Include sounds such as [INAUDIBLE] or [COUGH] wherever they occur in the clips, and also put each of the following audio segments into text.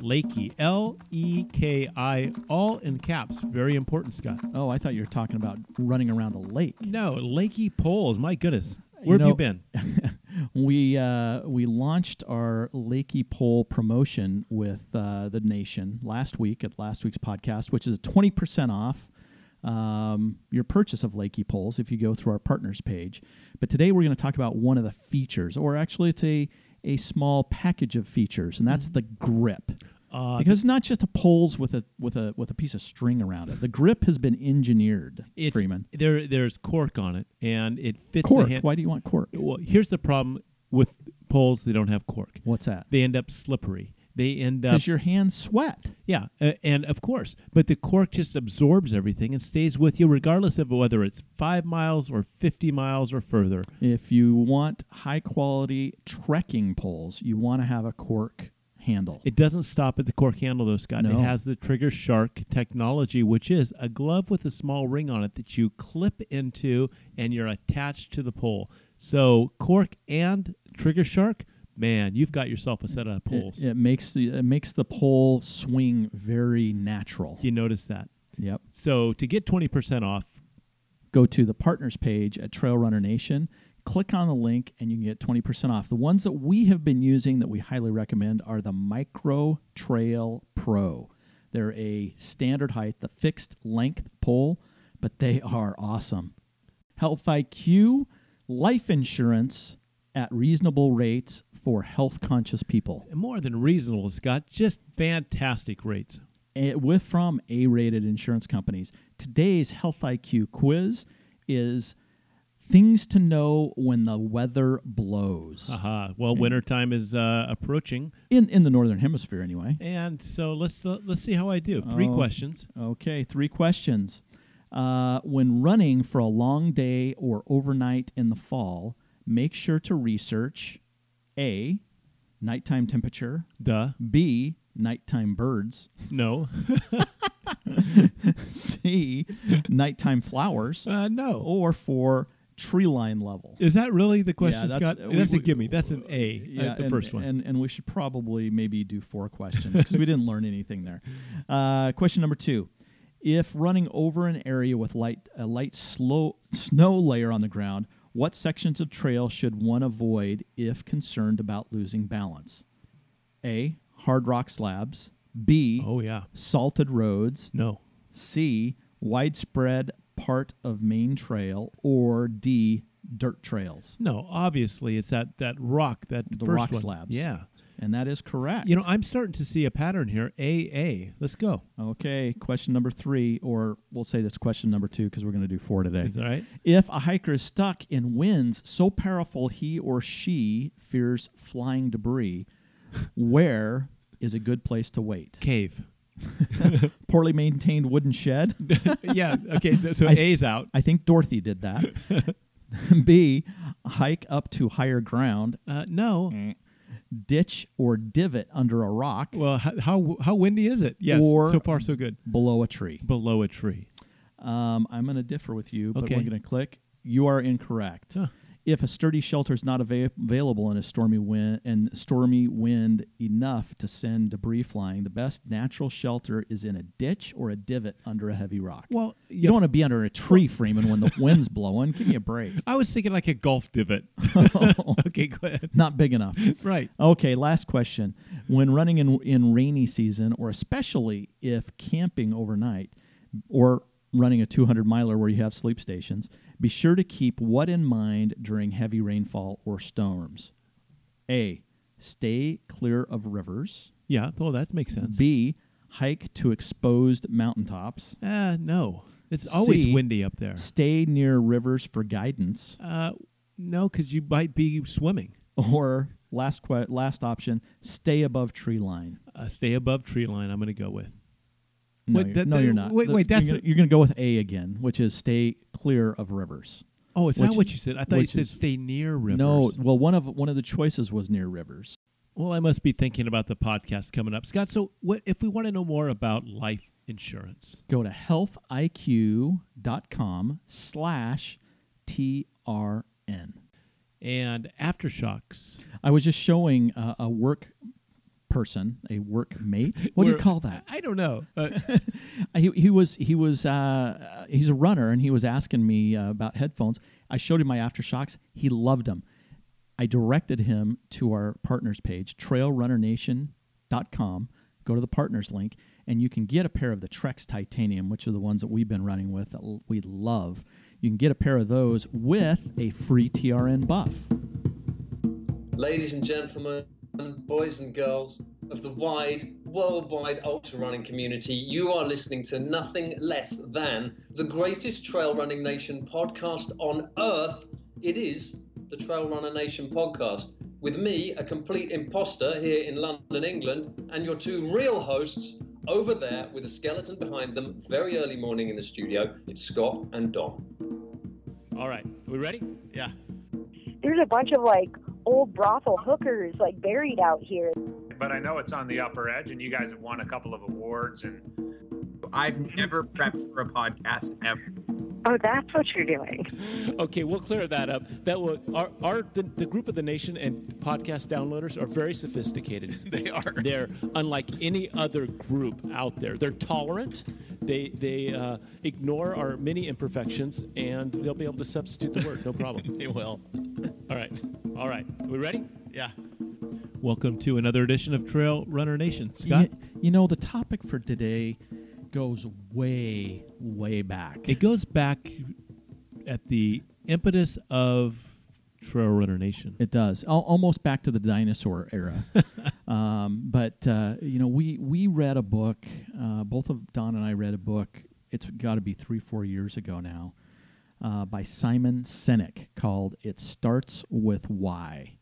Leki, L E K I, all in caps. Very important, Scott. Oh, I thought you were talking about running around a lake. No, Leki poles. My goodness, You where have you been? [LAUGHS] we uh, we launched our Leki Pole promotion with uh, the nation last week at last week's podcast, which is twenty percent off um, your purchase of Leki poles if you go through our partners page. But today we're going to talk about one of the features, or actually it's a a small package of features, and that's the grip. Uh, Because it's not just a poles with a with a with a piece of string around it. The grip has been engineered, it's, Freeman. There, there's cork on it, and it fits Cork. the hand. Why do you want cork? Well, here's the problem with poles. They don't have cork. What's that? They end up slippery. They end up Because your hands sweat. Yeah, uh, and of course, but the cork just absorbs everything and stays with you regardless of whether it's five miles or 50 miles or further. If you want high quality trekking poles, you want to have a cork handle. It doesn't stop at the cork handle, though, Scott. No. It has the Trigger Shark technology, which is a glove with a small ring on it that you clip into and you're attached to the pole. So, cork and Trigger Shark, man, you've got yourself a set of poles. It, it makes the it makes the pole swing very natural. You notice that. Yep. So, to get 20% off, Go to the partners page at Trail Runner Nation. Click on the link and you can get 20% off. The ones that we have been using that we highly recommend are the Micro Trail Pro. They're a standard height, the fixed length pole, but they are awesome. Health IQ, life insurance at reasonable rates for health conscious people. more than reasonable, Scott, just fantastic rates. eh, with from A-rated insurance companies. Today's Health IQ quiz is things to know when the weather blows Aha. Well, wintertime is uh, approaching, in in the northern hemisphere anyway. and so let's uh, let's see how I do. Three Oh. questions. Okay, three questions. Uh, when running for a long day or overnight in the fall, make sure to research A, nighttime temperature, Duh. B, nighttime birds, [LAUGHS] No. [LAUGHS] C, nighttime flowers, Uh, no. or for tree line level. Is that really the question, Yeah, Scott? that's- we- That's a gimme. That's an A. uh, the and, first one. And, and we should probably maybe do four questions because we didn't learn anything there. Uh, question number two. If running over an area with light a light slow snow layer on the ground, what sections of trail should one avoid if concerned about losing balance? A. Hard rock slabs. B. oh yeah. Salted roads. No. C. Widespread part of main trail. Or D. Dirt trails. No. Obviously, it's that that rock that The first rock one. slabs. Yeah. And that is correct. You know, I'm starting to see a pattern here. A A. Let's go. Okay, question number three, or we'll say that's question number two because we're going to do four today. Is that right? If a hiker is stuck in winds so powerful he or she fears flying debris, where is a good place to wait? Cave. [LAUGHS] Poorly maintained wooden shed. [LAUGHS] yeah. Okay. So I- A's out. I think Dorothy did that. [LAUGHS] B, hike up to higher ground, Uh, no. Ditch or divot under a rock Well, how, how how windy is it? Yes. Or- so far, so good. below a tree. Below a tree. Um, I'm going to differ with you, but Okay. we're going to click. You are incorrect. Huh. If a sturdy shelter is not ava- available in a stormy wind and stormy wind enough to send debris flying, the best natural shelter is in a ditch or a divot under a heavy rock. Well, you don't want to be under a tree, Freeman, when the [LAUGHS] wind's blowing. Give me a break. I was thinking like a golf divot. [LAUGHS] [LAUGHS] okay, go ahead. Not big enough. Right. Okay, last question. When running in in rainy season, or especially if camping overnight, or running a 200 miler where you have sleep stations, be sure to keep what in mind during heavy rainfall or storms. A. Stay clear of rivers. Yeah. Well, that makes sense. B. Hike to exposed mountaintops. Uh, no. It's always C. windy up there. Stay near rivers for guidance. Uh, no, because you might be swimming. Or last que- last option, stay above tree line. Uh, stay above tree line. I'm going to go with. No, Wait, you're, that- no, that- you're not. wait, wait, that's you're gonna, you're gonna go with A again, which is stay clear of rivers. Oh, is Which- that what you said? I thought you said is- stay near rivers. No, well, one of one of the choices was near rivers. Well, I must be thinking about the podcast coming up, Scott. So, what if we want to know more about life insurance? Go to healthiq.com slash TRN. and AfterShokz. I was just showing uh, a work person, a work mate. What do you call that? I don't know. Uh, [LAUGHS] he, he was he was uh, he's a runner and he was asking me uh, about headphones. I showed him my AfterShokz. He loved them. I directed him to our partners page, trailrunnernation.com. Go to the partners link and you can get a pair of the Trekz Titanium, which are the ones that we've been running with that l- we love. You can get a pair of those with a free TRN buff. Ladies and gentlemen, boys and girls of the wide, worldwide ultra running community, you are listening to nothing less than the greatest trail running nation podcast on earth. It is the Trail Runner Nation podcast. With me, a complete imposter here in London, England, and your two real hosts over there with a skeleton behind them, very early morning in the studio. It's Scott and Don. all right. we ready? Yeah. there's a bunch of like old brothel hookers like buried out here. but I know it's on the upper edge, and you guys have won a couple of awards. And I've never prepped for a podcast ever. Oh, that's what you're doing. Okay, we'll clear that up. That will our, our the, the group of the nation and podcast downloaders are very sophisticated. [LAUGHS] They are. They're unlike any other group out there. They're tolerant. They they uh, ignore our many imperfections, and they'll be able to substitute the word. No problem. [LAUGHS] They will. All right, all right. we ready? Yeah. Welcome to another edition of Trail Runner Nation. You, Scott, you know, the topic for today goes way, way back. it goes back at the impetus of Trail Runner Nation. It does, Al- almost back to the dinosaur era. [LAUGHS] um, but uh, you know, we we read a book. Uh, both of Don and I read a book. It's got to be three, four years ago now, uh, by Simon Sinek called "It Starts with Why,"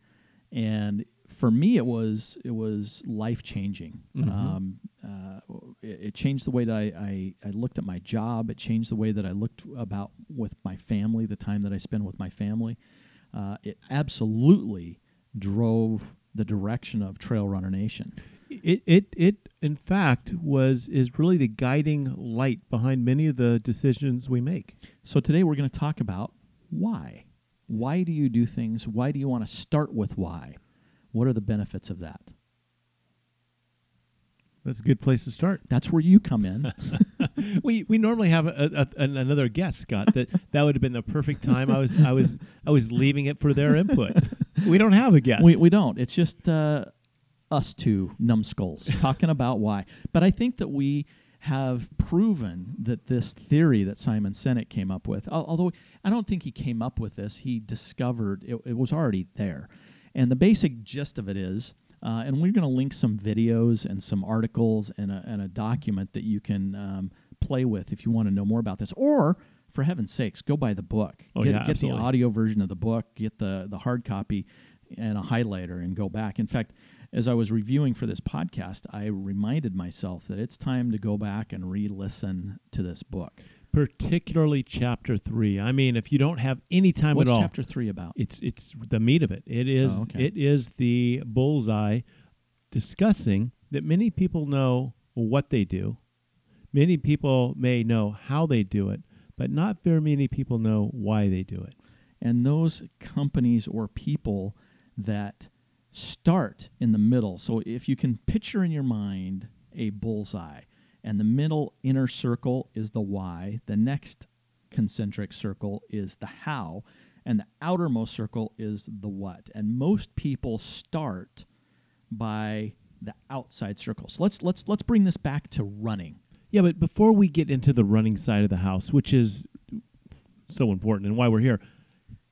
and for me, it was it was life changing. Um, uh, it, it changed the way that I, I, I looked at my job. It changed the way that I looked about with my family, the time that I spend with my family. Uh, it absolutely drove the direction of Trail Runner Nation. It, it, it, in fact, was is really the guiding light behind many of the decisions we make. So today we're going to talk about why. Why do you do things? Why do you want to start with why? What are the benefits of that? That's a good place to start. That's where you come in. [LAUGHS] we we normally have a, a, an, another guest, Scott. That that would have been the perfect time. I was I was I was leaving it for their input. we don't have a guest. we, we don't. It's just uh, us two numbskulls talking about why. But I think that we have proven that this theory that Simon Sinek came up with, although I don't think he came up with this, he discovered it, it was already there. And the basic gist of it is, uh, and we're going to link some videos and some articles and a, and a document that you can um, play with if you want to know more about this. Or, for heaven's sakes, go buy the book. Oh, get yeah, get the audio version of the book, get the, the hard copy and a highlighter and go back. In fact, as I was reviewing for this podcast, I reminded myself that it's time to go back and re listen to this book. Particularly chapter three. I mean, if you don't have any time What's at all, chapter three about? it's it's the meat of it. It is Oh, okay. it is the bullseye discussing that many people know what they do. Many people may know how they do it, but not very many people know why they do it. and those companies or people that start in the middle. So if you can picture in your mind a bullseye, and the middle inner circle is the why, the next concentric circle is the how, and the outermost circle is the what. And most people start by the outside circle. So let's let's let's bring this back to running. Yeah, but before we get into the running side of the house, which is so important and why we're here,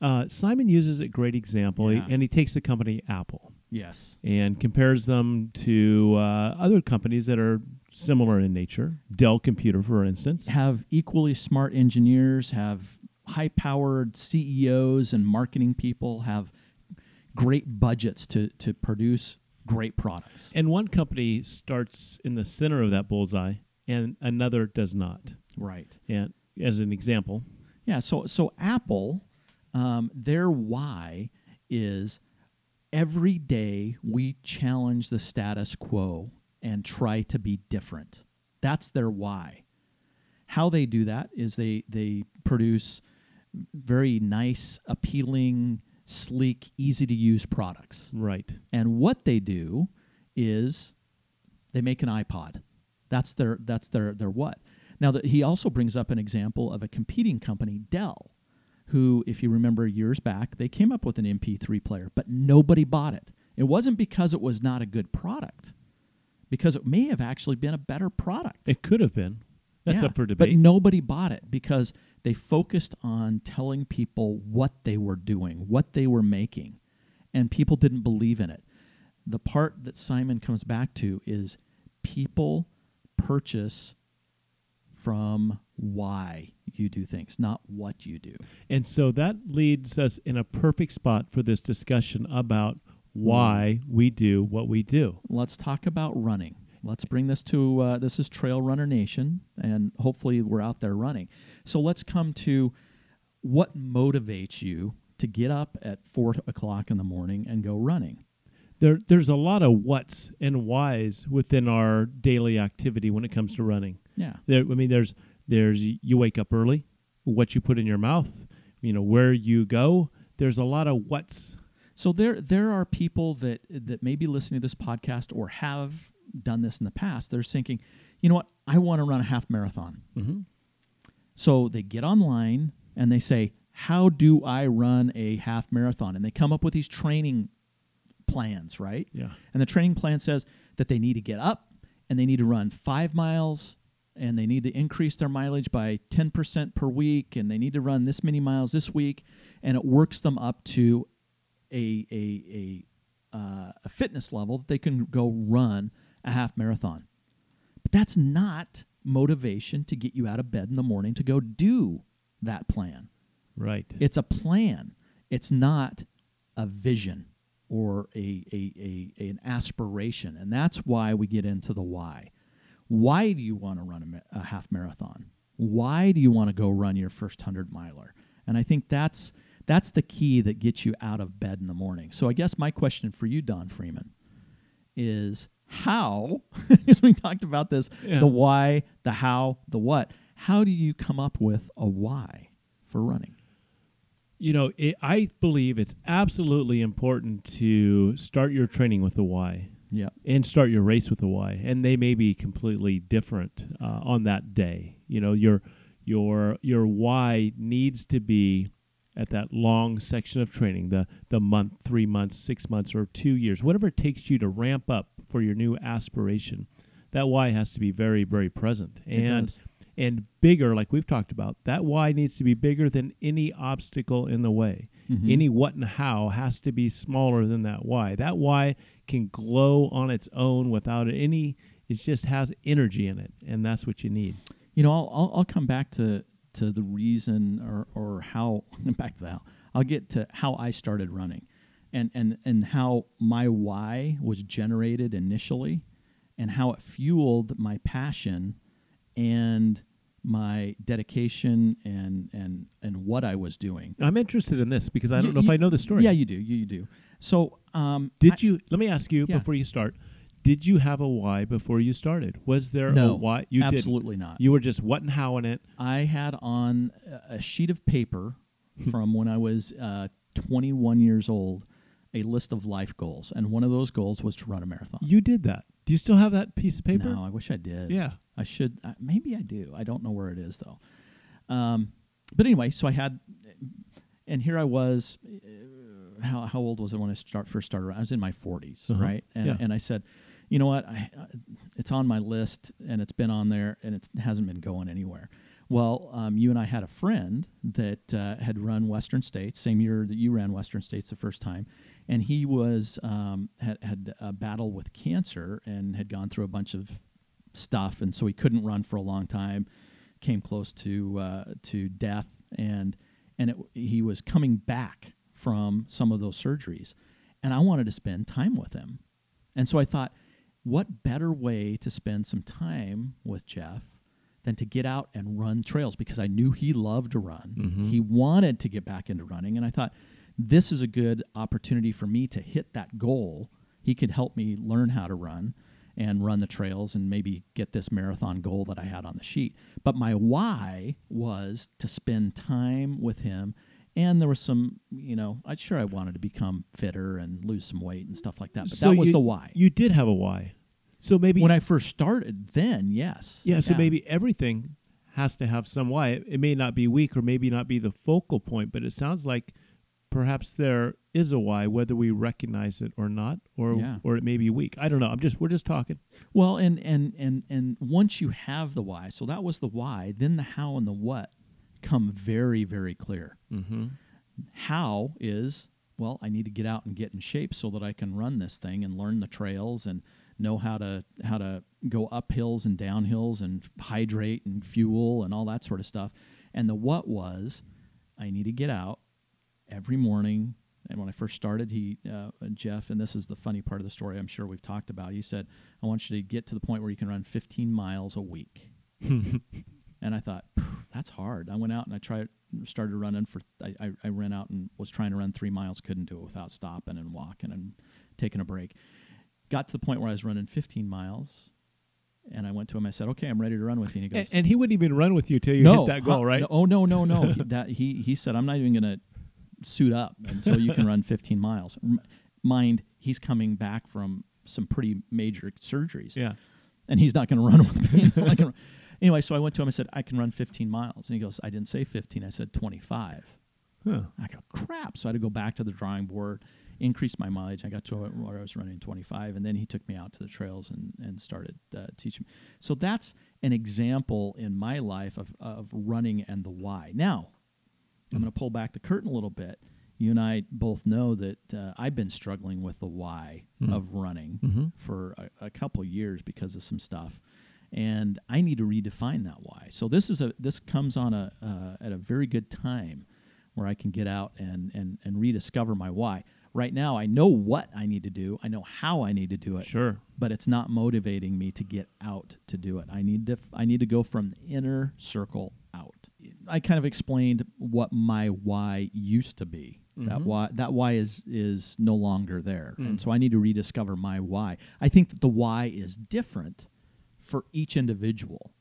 uh, Simon uses a great example, Yeah. and he takes the company Apple Yes. and compares them to uh, other companies that are similar in nature. Dell Computer, for instance. have equally smart engineers, have high powered CEOs and marketing people, have great budgets to, to produce great products. And one company starts in the center of that bullseye, and another does not. Right. And as an example, Yeah. So so Apple, um, their why is every day we challenge the status quo and try to be different. That's their why. How they do that is they they produce very nice, appealing sleek, easy to use products. Right. And what they do is they make an iPod. That's their that's their their what. Now that he also brings up an example of a competing company, Dell, who, if you remember years back, they came up with an MP3 player, but nobody bought it. It wasn't because it was not a good product, because it may have actually been a better product. It could have been. That's Yeah, up for debate. But nobody bought it because they focused on telling people what they were doing, what they were making, and people didn't believe in it. The part that Simon comes back to is people purchase from why you do things, not what you do. And so that leads us in a perfect spot for this discussion about why we do what we do. Let's talk about running. Let's bring this to uh, this is Trail Runner Nation, and hopefully we're out there running. So let's come to what motivates you to get up at four o'clock in the morning and go running. There, there's a lot of what's and whys within our daily activity when it comes to running. Yeah, There, I mean, there's, there's you wake up early, what you put in your mouth, you know, where you go. There's a lot of what's. So there there are people that that may be listening to this podcast or have done this in the past. They're thinking, you know what, I want to run a half marathon. Mhm. So they get online and they say, how do I run a half marathon? And they come up with these training plans, right? Yeah. And the training plan says that they need to get up and they need to run five miles and they need to increase their mileage by 10% per week and they need to run this many miles this week. And it works them up to a, a, a, uh, a fitness level that they can go run a half marathon. But that's not motivation to get you out of bed in the morning to go do that plan. Right. It's a plan. It's not a vision or a, a, a, an aspiration. And that's why we get into the why. Why do you want to run a, a half marathon? Why do you want to go run your first 100 miler? And I think that's that's the key that gets you out of bed in the morning. So I guess my question for you Don Freeman is how [LAUGHS] because we talked about this Yeah. the why, the how, the what. How do you come up with a why for running? You know, it, I believe it's absolutely important to start your training with a why Yeah. and start your race with a why, and they may be completely different uh, on that day. You know, your your your why needs to be at that long section of training, the the month, three months, six months, or two years, whatever it takes you to ramp up for your new aspiration. That why has to be very, very present and and bigger, like we've talked about. That why needs to be bigger than any obstacle in the way. Mhm. Any what and how has to be smaller than that why. That why can glow on its own without any. It just has energy in it, and that's what you need. You know, I'll, I'll, I'll come back to, to the reason or, or how, [LAUGHS] back to that. I'll get to how I started running and, and, and how my why was generated initially and how it fueled my passion and my dedication and, and, and what I was doing. I'm interested in this because I don't You- know if I know the story. Yeah, you do. You, you do. So, um, Did I- you? Let me ask you Yeah. before you start. Did you have a why before you started? Was there No, a why? You didn't. absolutely not. You were just what and how in it. I had on a- a sheet of paper [LAUGHS] from when I was uh, 21 years old a list of life goals, and one of those goals was to run a marathon. You did that. Do you still have that piece of paper? No, I wish I did. Yeah. I should. Uh, maybe I do. I don't know where it is though. Um, but anyway, so I had, and here I was. Uh, how how old was I when I start first started? I was in my 40s, Uh-huh. right? And Yeah. and I said, you know what? I, uh, it's on my list, and it's been on there, and it hasn't been going anywhere. Well, um, you and I had a friend that uh, had run Western States, same year that you ran Western States the first time, and he was um, had had a battle with cancer and had gone through a bunch of stuff, and so he couldn't run for a long time. Came close to uh, to death, and and it, he was coming back from some of those surgeries, and I wanted to spend time with him, and so I thought, what better way to spend some time with Jeff than to get out and run trails because I knew he loved to run. Mhm. He wanted to get back into running, and I thought this is a good opportunity for me to hit that goal. He could help me learn how to run and run the trails and maybe get this marathon goal that I had on the sheet. But my why was to spend time with him and there was some, you know, I'm sure I wanted to become fitter and lose some weight and stuff like that. But So that was you- the why. You did have a why. So maybe when I first started, then yes, Yeah, so maybe everything has to have some why. It, it may not be weak or maybe not be the focal point, but it sounds like perhaps there is a why, whether we recognize it or not, or Yeah. or it may be weak. I don't know. I'm just we're just talking. Well, and and and and once you have the why, so that was the why. Then the how and the what come very very clear. Mm-hmm. How is well, I need to get out and get in shape so that I can run this thing and learn the trails and know how to how to go up hills and down hills and hydrate and fuel and all that sort of stuff. And the what was, I need to get out every morning. And when I first started, he uh, Jeff, and this is the funny part of the story. I'm sure we've talked about. He said, "I want you to get to the point where you can run 15 miles a week." [LAUGHS] and I thought, that's hard. I went out and I tried, started running for. I, I, I ran out and was trying to run three miles. Couldn't do it without stopping and walking and taking a break. Got to the point where I was running 15 miles, and I went to him. I said, "Okay, I'm ready to run with you." And he And, goes, and he wouldn't even run with you till you no, hit that goal, huh, right? no, oh no, no, no. [LAUGHS] he, that he he said, "I'm not even going to suit up until you can run 15 miles." M- mind, he's coming back from some pretty major surgeries, Yeah. and he's not going to run with me. [LAUGHS] Anyway, so I went to him. I said, "I can run 15 miles," and he goes, "I didn't say 15. I said 25." Huh. I go, crap. So I had to go back to the drawing board, increase my mileage. I got to where I was running 25, and then he took me out to the trails and, and started uh, teaching me. So that's an example in my life of, of running and the why. Now, I'm going to pull back the curtain a little bit. You and I both know that uh, I've been struggling with the why of running Mhm. for a, a couple years because of some stuff, and I need to redefine that why. So this is a this comes on a uh, at a very good time where I can get out and and and rediscover my why. Right now, I know what I need to do. I know how I need to do it Sure. but it's not motivating me to get out to do it. I need to I need to go from the inner circle out. I kind of explained what my why used to be. That why that why is is no longer there. And so I need to rediscover my why. I think that the why is different for each individual.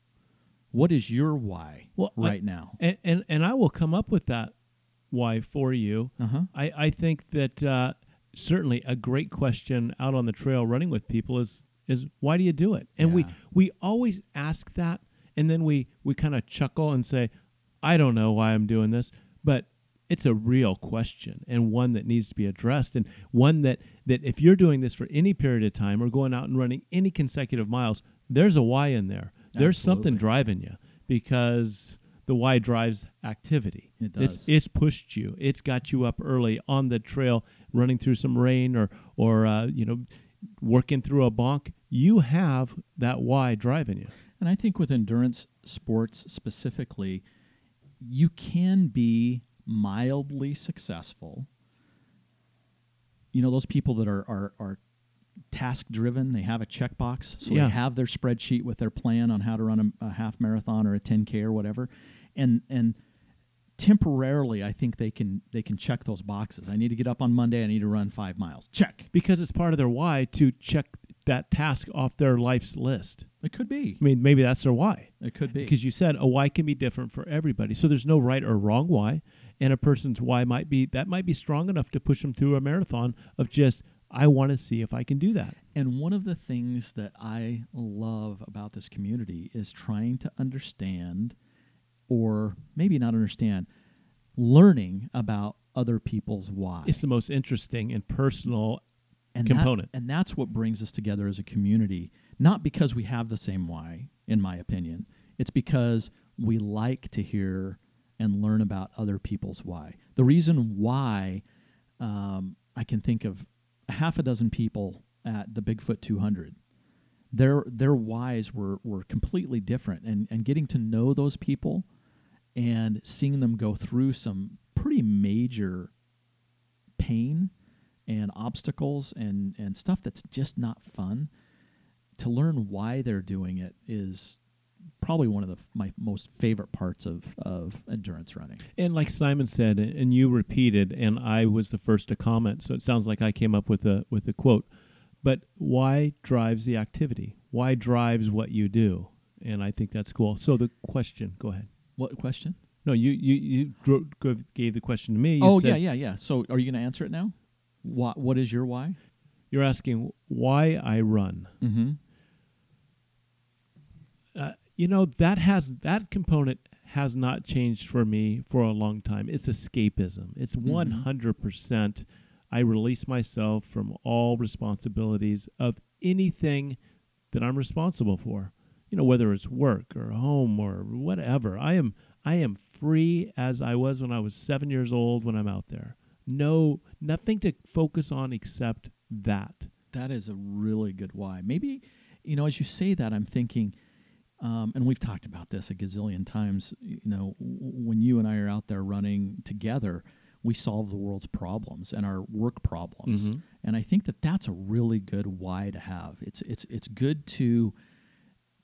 What is your why Well, I- right now? And, and and I will come up with that why for you. Uh-huh. I, I think that uh, certainly a great question out on the trail running with people is is why do you do it? And we we always ask that, and then we we kind of chuckle and say, I don't know why I'm doing this, but it's a real question and one that needs to be addressed and one that that if you're doing this for any period of time or going out and running any consecutive miles there's a why in there. There's something driving you because the why drives activity. It it's does. it's pushed you. It's got you up early on the trail running through some rain or or uh, you know working through a bonk. You have that why driving you. And I think with endurance sports specifically, you can be mildly successful. You know, those people that are are, are task driven, they have a checkbox, so Yeah. they have their spreadsheet with their plan on how to run a, a half marathon or a 10k or whatever, and and temporarily, I think they can they can check those boxes. I need to get up on Monday. I need to run five miles. Check. because it's part of their why to check that task off their life's list It could be. i mean maybe that's their why It could be. because you said a why can be different for everybody so there's no right or wrong why and a person's why might be that might be strong enough to push them through a marathon of just i want to see if i can do that And one of the things that I love about this community is trying to understand, or maybe not understand, learning about other people's why. it's the most interesting and personal and that- component. and that's what brings us together as a community. Not because we have the same why, in my opinion. It's because we like to hear and learn about other people's why. The reason why um, I can think of half a dozen people at the Bigfoot 200. Their their whys were were completely different, and and getting to know those people and seeing them go through some pretty major pain and obstacles and and stuff that's just not fun to learn why they're doing it is probably one of the my most favorite parts of of endurance running And like Simon said, and you repeated, and I was the first to comment, so it sounds like I came up with a with a quote. But why drives the activity? Why drives what you do? And I think that's cool. So the question, go ahead. what question No, you you you dro- gave- the question to me. You oh yeah, yeah, yeah. So are you going to answer it now? What What is your why? You're asking why I run. Mm-hmm. You know that has that component has not changed for me for a long time. It's escapism. It's Mhm. one hundred percent. I release myself from all responsibilities of anything that I'm responsible for. You know, whether it's work or home or whatever. I am I am free as I was when I was seven years old when I'm out there. No nothing to focus on except that. That is a really good why. Maybe, you know, as you say that, I'm thinking, um, and we've talked about this a gazillion times. You know, w- when you and I are out there running together, we solve the world's problems and our work problems. Mhm. And I think that that's a really good why to have. It's it's it's good to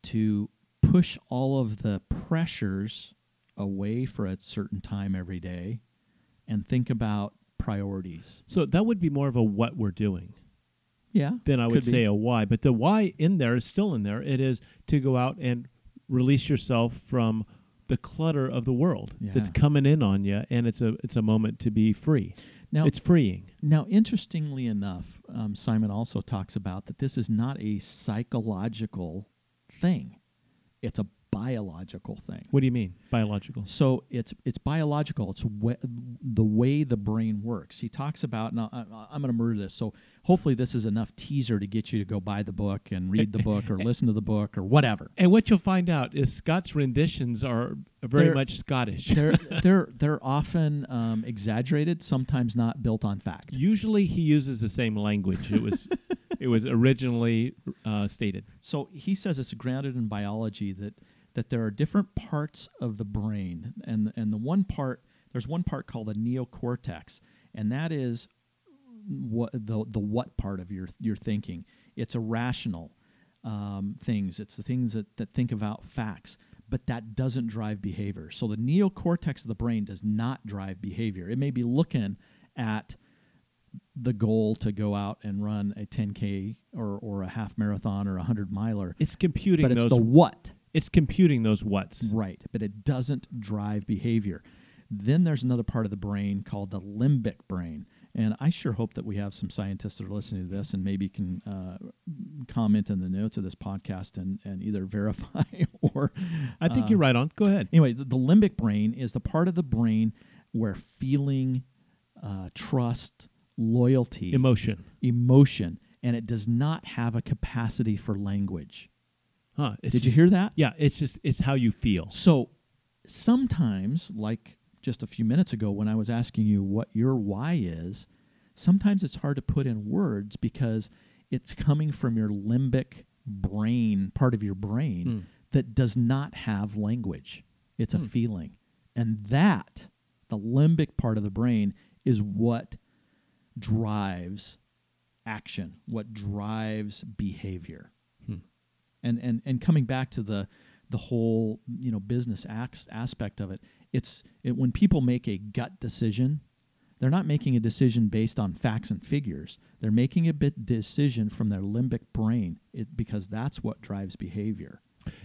to push all of the pressures away for a certain time every day and think about priorities. So that would be more of a what we're doing. Yeah. then I would be. say a why. But the why in there is still in there. It is to go out and release yourself from the clutter of the world that's coming in on you, and it's a it's a moment to be free. Now it's freeing. Now, interestingly enough, um, Simon also talks about that this is not a psychological thing; it's a biological thing. What do you mean biological? So it's it's biological. It's we, the way the brain works. He talks about. Now I, I'm going to murder this. So hopefully this is enough teaser to get you to go buy the book and read the book or [LAUGHS] listen to the book or whatever. And what you'll find out is Scott's renditions are very They're- much Scottish. They're [LAUGHS] they're they're often um, exaggerated, sometimes not built on fact. Usually, he uses the same language. It was [LAUGHS] it was originally uh, stated. So he says it's grounded in biology that that there are different parts of the brain, and and the one part there's one part called the neocortex, and that is what the the what part of your your thinking. It's irrational um, things. It's the things that that think about facts. But that doesn't drive behavior. So the neocortex of the brain does not drive behavior. It may be looking at the goal to go out and run a 10k or, or a half marathon or a 100 miler It's computing but it's those. the what it's computing those what's. right but it doesn't drive behavior then there's another part of the brain called the limbic brain and i sure hope that we have some scientists that are listening to this and maybe can uh, comment in the notes of this podcast and, and either [LAUGHS] verify or I think uh, you're right on. Go ahead. Anyway, the, the limbic brain is the part of the brain where feeling, uh, trust, loyalty, Emotion. emotion, and it does not have a capacity for language. Huh? Did you hear that? Yeah. It's just it's how you feel. So sometimes, like just a few minutes ago when I was asking you what your why is, sometimes it's hard to put in words because it's coming from your limbic brain, part of your brain Hmm. that does not have language. It's a Hmm. feeling. And that, the limbic part of the brain, is what drives action, what drives behavior. And, and and coming back to the the whole you know business acts aspect of it, it's it, when people make a gut decision, they're not making a decision based on facts and figures. They're making a bit decision from their limbic brain it, because that's what drives behavior.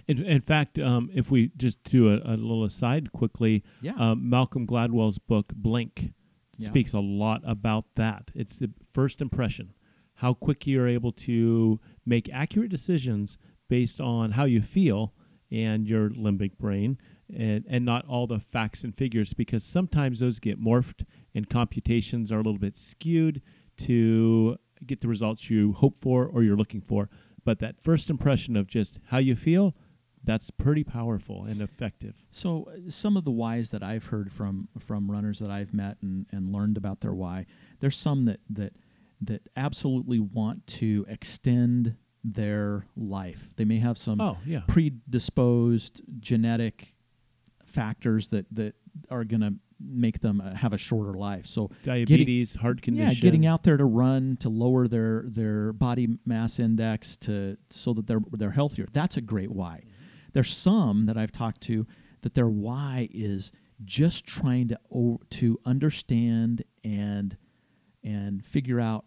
In, in fact, um, if we just do a, a little aside quickly, Yeah. um, Malcolm Gladwell's book Blink Yeah. speaks a lot about that. It's the first impression, how quick you're able to make accurate decisions based on how you feel and your limbic brain, and and not all the facts and figures, because sometimes those get morphed and computations are a little bit skewed to get the results you hope for or you're looking for. But that first impression of just how you feel, that's pretty powerful and effective. So uh, some of the whys that I've heard from from runners that I've met and, and learned about their why, there's some that that that absolutely want to extend their life. They may have some Oh, yeah. predisposed genetic factors that that are going to make them uh, have a shorter life. So getting- Diabetes, heart condition. yeah, getting out there to run to lower their their body mass index to so that they're they're healthier. That's a great why. There's some that I've talked to that their why is just trying to o- to understand and and figure out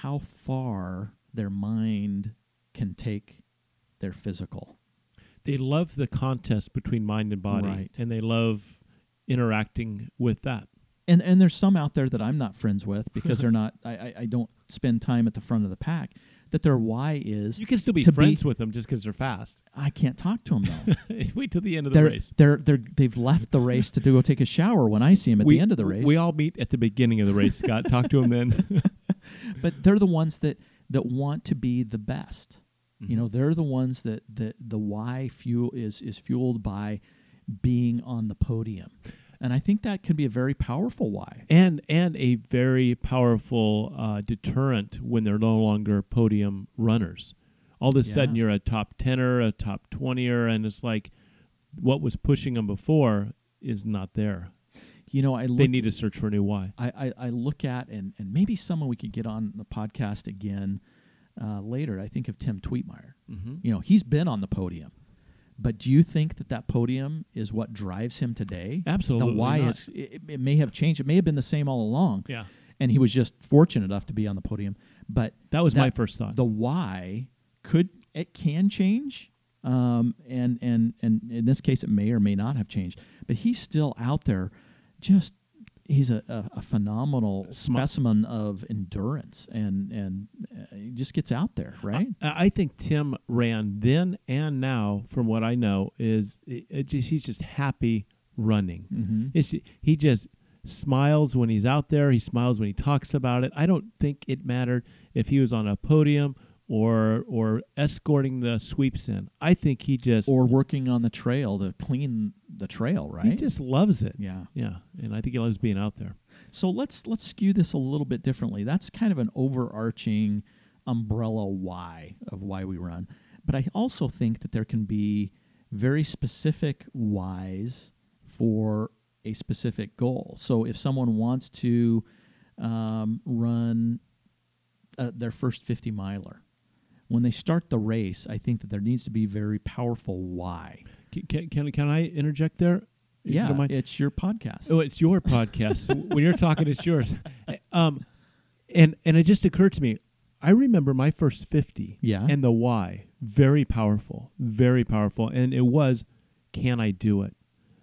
how far their mind can take their physical. They love the contest between mind and body, Right. and they love interacting with that. and and there's some out there that I'm not friends with because they're [LAUGHS] not. I, I I don't spend time at the front of the pack. That their why is You can still be To be- friends with them just because they're fast. I can't talk to them though. [LAUGHS] Wait till the end of the they're race. they're they're they've left the race to go take a shower when I see them at we, the end of the race. We all meet at the beginning of the race, Scott. Talk to them then. [LAUGHS] but they're the ones that that want to be the best. Mm-hmm. You know, they're the ones that that the why fuel is is fueled by being on the podium, and I think that can be a very powerful why. and and a very powerful uh, deterrent when they're no longer podium runners. All of a sudden, you're a top tenner, a top twentyer, and it's like what was pushing them before is not there. You know, I look, They need to search for a new why. I, I, I look at and and maybe someone we could get on the podcast again uh, later. I think of Tim Twietmeyer. Mm-hmm. You know, he's been on the podium. But do you think that that podium is what drives him today? Absolutely The why not. is it, it may have changed. It may have been the same all along. Yeah, and he was just fortunate enough to be on the podium. But that was my first thought. The why could it can change, um, and and and in this case, it may or may not have changed. But he's still out there, just he's a, a, a phenomenal Smi- specimen of endurance, and and uh, he just gets out there, right? I I think Tim ran then and now, from what I know, is it, it just, he's just happy running. mm-hmm. It's, he just smiles when he's out there. He smiles when he talks about it. I don't think it mattered if he was on a podium or or escorting the sweeps in. I think he just Or working on the trail to clean the trail, right? he just loves it. yeah. Yeah, and I think he loves being out there. So let's let's skew this a little bit differently. That's kind of an overarching umbrella why of why we run. But I also think that there can be very specific whys for a specific goal. So if someone wants to um, run uh, their first 50 miler, when they start the race, I think that there needs to be very powerful why. Can can, can, I interject there? If Yeah, it's your podcast. Oh, it's your podcast. [LAUGHS] when you're talking, it's yours. Um, and and it just occurred to me. I remember my first fifty. Yeah. And the why, very powerful, very powerful, and it was, can I do it?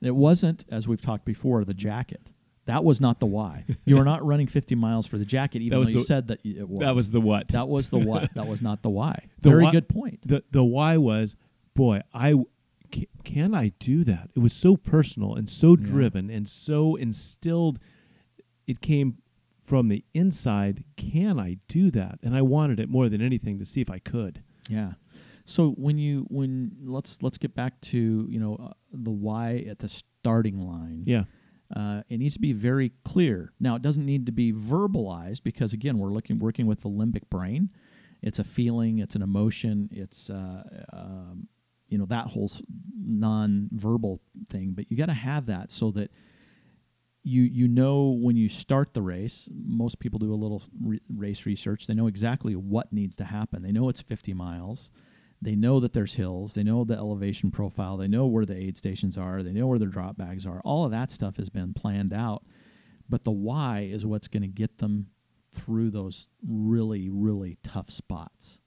It wasn't, as we've talked before, the jacket. That was not the why. You were not running 50 miles for the jacket, even though you the- said that it was. That was the what. That was the what. that was not the why. [LAUGHS] The Very why- good point. the the why was, boy, I ca- can I do that? It was so personal and so Yeah. driven and so instilled. It came from the inside. Can I do that? And I wanted it more than anything to see if I could. Yeah. So when you when let's let's get back to you know uh, the why at the starting line. Yeah. Uh, it needs to be very clear. Now, it doesn't need to be verbalized because, again, we're looking working with the limbic brain. It's a feeling, it's an emotion, it's uh, um, you know that whole non-verbal thing. But you got to have that so that you you know when you start the race. Most people do a little re- race research. They know exactly what needs to happen. They know it's 50 miles. They know that there's hills. They know the elevation profile. They know where the aid stations are. They know where their drop bags are. All of that stuff has been planned out. But the why is what's going to get them through those really, really tough spots.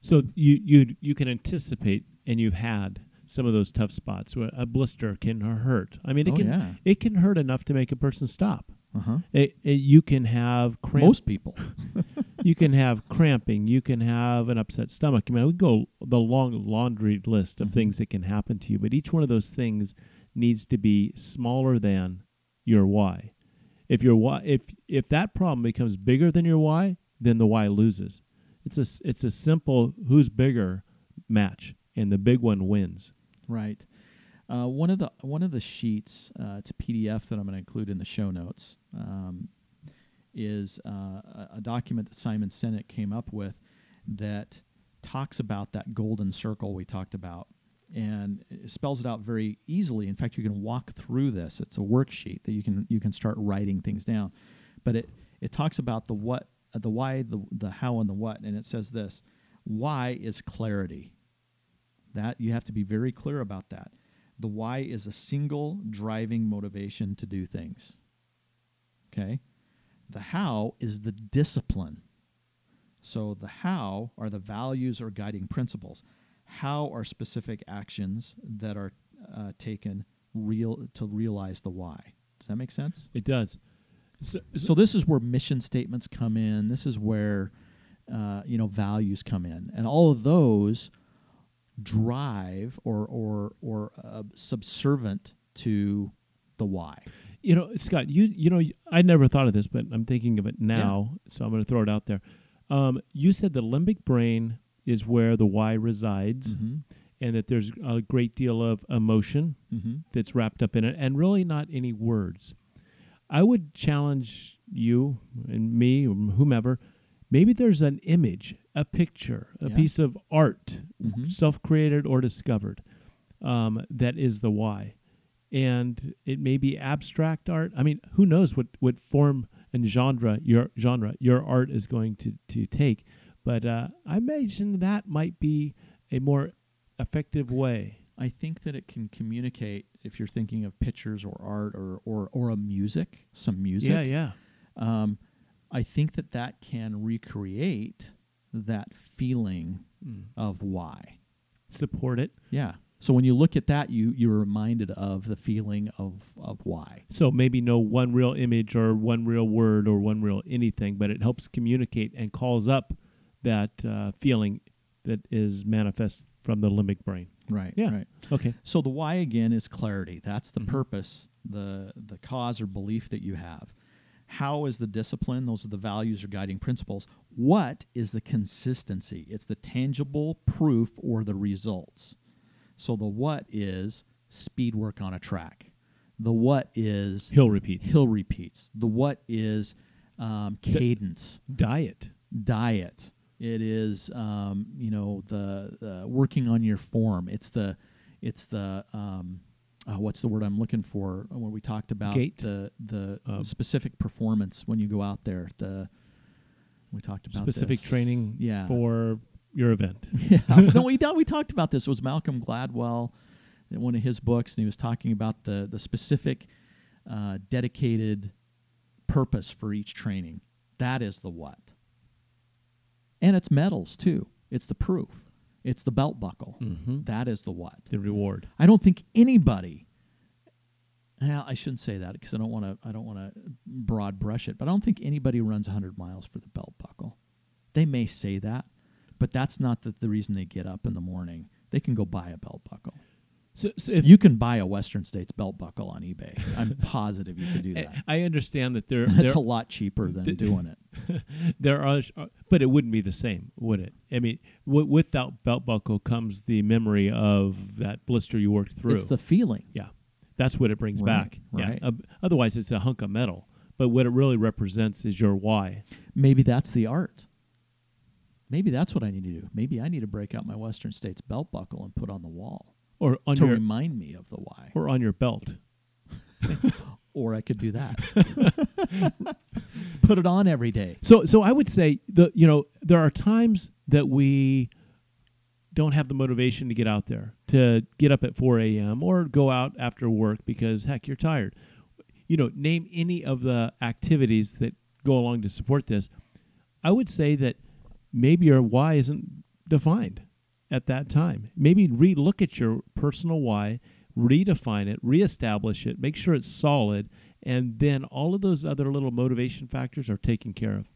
So you you you can anticipate, and you've had some of those tough spots where a blister can hurt. I mean, it Oh, can yeah. it can hurt enough to make a person stop. Uh huh. It, it- you can have cramp. Most people. [LAUGHS] you can have cramping. You can have an upset stomach. I mean, we go the long laundry list of Mhm. things that can happen to you, but each one of those things needs to be smaller than your why. If your why, if if that problem becomes bigger than your why, then the why loses. It's a it's a simple who's bigger match, and the big one wins. Right. Uh, one of the one of the sheets, uh, it's a PDF that I'm going to include in the show notes, um, is uh, a, a document that Simon Sinek came up with that talks about that golden circle we talked about, and it spells it out very easily. In fact, you can walk through this. It's a worksheet that you can you can start writing things down, but it it talks about the what, uh, the why, the the how, and the what, and it says this: why is clarity. That you have to be very clear about that. The why is a single driving motivation to do things. Okay? The how is the discipline. So the how are the values or guiding principles. How are specific actions that are uh, taken real to realize the why. Does that make sense? It does. So, So this is where mission statements come in. This is where uh, you know values come in, and all of those drive or or or uh, subservient to the why. You know, Scott, you you know, I never thought of this, but I'm thinking of it now, so I'm going to throw it out there. Um, you said the limbic brain is where the why resides, Mm-hmm. and that there's a great deal of emotion Mm-hmm. that's wrapped up in it, and really not any words. I would challenge you and me, or whomever. Maybe there's an image, a picture, a Yeah. piece of art, Mhm. self-created or discovered, um, that is the why. And it may be abstract art. I mean, who knows what, what form and genre your genre your art is going to, to take. But uh, I imagine that might be a more effective way. I think that it can communicate if you're thinking of pictures or art or or or a music, some music. Yeah, yeah. Um, I think that that can recreate that feeling Mm. of why. Support it. Yeah. So when you look at that, you you're reminded of the feeling of of why. So maybe no one real image or one real word or one real anything, but it helps communicate and calls up that uh, feeling that is manifest from the limbic brain. Right. Yeah. Right. Okay. So the why again is clarity. That's the Mhm. purpose, the the cause or belief that you have. How is the discipline? Those are the values or guiding principles. What is the consistency? It's the tangible proof or the results. So the what is speed work on a track. The what is Hill repeats. hill repeats. The what is um, cadence Diet. diet. It is um, you know the, the working on your form. It's the it's the um, uh, what's the word I'm looking for when we talked about Gait? the the Um, specific performance when you go out there. The we talked about Specific this. training Yeah. for your event. [LAUGHS] [LAUGHS] yeah. no, we we talked about this. It was Malcolm Gladwell in one of his books, and he was talking about the the specific uh, dedicated purpose for each training. That is the what. And it's medals too. It's the proof. It's the belt buckle. Mm-hmm. That is the what. The reward. I don't think anybody. Well, I shouldn't say that because I don't want to. I don't want to broad brush it, but I don't think anybody runs 100 miles for the belt buckle. They may say that, but that's not the, the reason they get up in the morning. They can go buy a belt buckle. So, so if You can buy a Western States belt buckle on eBay. I'm [LAUGHS] positive you can do that. I understand that there, That's there, a lot cheaper than the- doing it. [LAUGHS] there are, uh, but it wouldn't be the same, would it? I mean, w- with that belt buckle comes the memory of that blister you worked through. It's the feeling. yeah, that's what it brings Right, back. right. Yeah. Uh, otherwise, it's a hunk of metal. But what it really represents is your why. Maybe that's the art. Maybe that's what I need to do. Maybe I need to break out my Western States belt buckle and put on the wall or on to your remind me of the why. or on your belt. [LAUGHS] Or I could do that. [LAUGHS] put it on every day. So so I would say the you know there are times that we don't have the motivation to get out there to get up at 4 a.m. or go out after work because heck you're tired. You know, name any of the activities that go along to support this. I would say that maybe your why isn't defined at that time. Maybe re-look at your personal why, redefine it, reestablish it, make sure it's solid, and then all of those other little motivation factors are taken care of.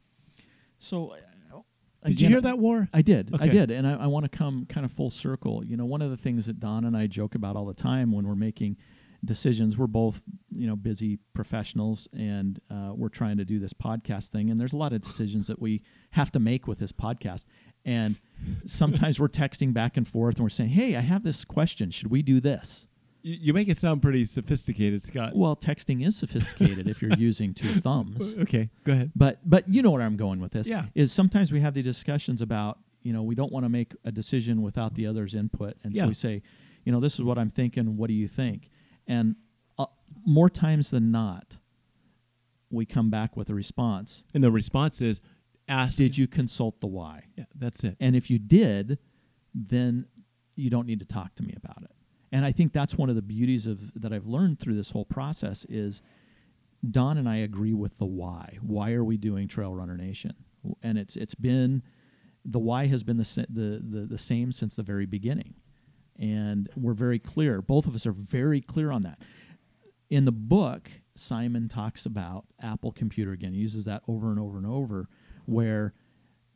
So, uh, Did you hear that, War? I did. I did. And I, I want to come kind of full circle. You know, one of the things that Don and I joke about all the time when we're making decisions, we're both, you know, busy professionals and uh, we're trying to do this podcast thing. And there's a lot of decisions that we have to make with this podcast. And sometimes we're texting back and forth and we're saying, hey, I have this question. Should we do this? You, you make it sound pretty sophisticated, Scott. Well, texting is sophisticated if you're using two [LAUGHS] thumbs. Okay, go ahead. But but you know where I'm going with this. Yeah. Is sometimes we have the discussions about, you know, we don't want to make a decision without the other's input. And Yeah. so we say, you know, this is what I'm thinking, what do you think? And uh, more times than not, we come back with a response. And the response is, ask. Did you consult the why? Yeah, that's it. And if you did, then you don't need to talk to me about it. And I think that's one of the beauties of that I've learned through this whole process is Don and I agree with the why. Why are we doing Trail Runner Nation? And it's it's been the why has been the the the, the same since the very beginning. And we're very clear. Both of us are very clear on that. In the book, Simon talks about Apple Computer again. He uses that over and over and over, where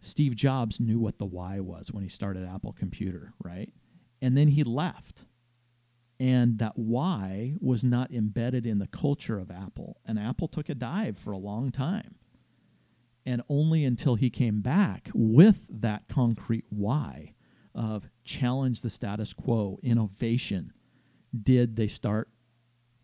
Steve Jobs knew what the why was when he started Apple Computer, right? And then he left. And that why was not embedded in the culture of Apple. And Apple took a dive for a long time. And only until he came back with that concrete why of challenge the status quo, innovation, did they start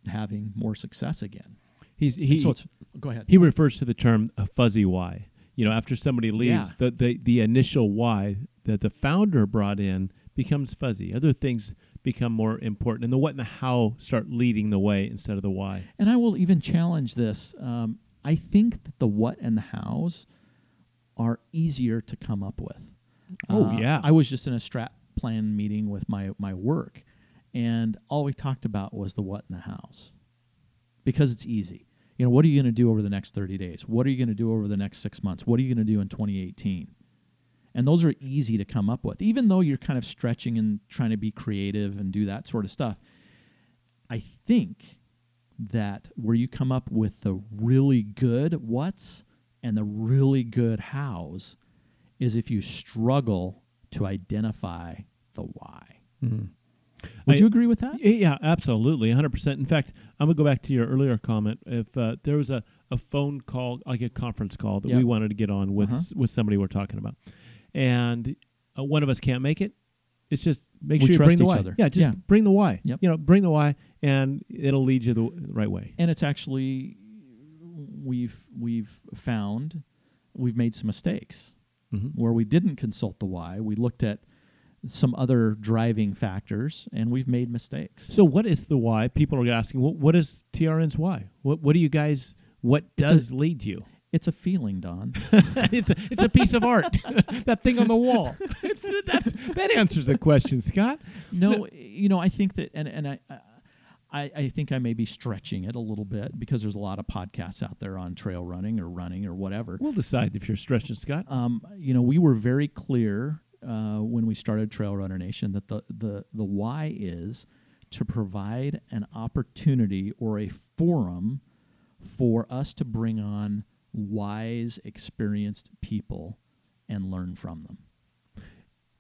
having more success again. He's, he, so it's, go ahead. he refers to the term a fuzzy why. You know, after somebody leaves, Yeah. the, the the initial why that the founder brought in becomes fuzzy. Other things become more important, and the what and the how start leading the way instead of the why. And I will even challenge this. Um, I think that the what and the hows are easier to come up with. Oh, Uh, yeah. I was just in a strat plan meeting with my my work, and all we talked about was the what and the hows, because it's easy. You know, what are you going to do over the next thirty days? What are you going to do over the next six months? What are you going to do in 2018? And those are easy to come up with, even though you're kind of stretching and trying to be creative and do that sort of stuff. I think that where you come up with the really good what's and the really good how's is if you struggle to identify the why. Would I- you agree with that? Yeah, absolutely, 100%. In fact, I'm going to go back to your earlier comment. If uh, there was a, a phone call, like a conference call that Yeah. we wanted to get on with Uh-huh. with somebody we're talking about, and uh, one of us can't make it, it's just make We sure you bring the why. other. Yeah, just Yeah. bring the why. Yep. You know, bring the why, and it'll lead you the w- right way. And it's actually we've we've found we've made some mistakes hmm where we didn't consult the why. We looked at some other driving factors and we've made mistakes. So, what is the why? People are asking, what, what is TRN's why? What What do you guys? What It's a- does lead you? It's a feeling, Don. [LAUGHS] it's a, it's a piece of art. [LAUGHS] that thing on the wall. It's, that's that answers the question, Scott. No, you know, I think that, and and I, I, I think I may be stretching it a little bit because there's a lot of podcasts out there on trail running or running or whatever. We'll decide if you're stretching, Scott. Um, you know, we were very clear uh, when we started Trail Runner Nation that the the the why is to provide an opportunity or a forum for us to bring on wise, experienced people and learn from them.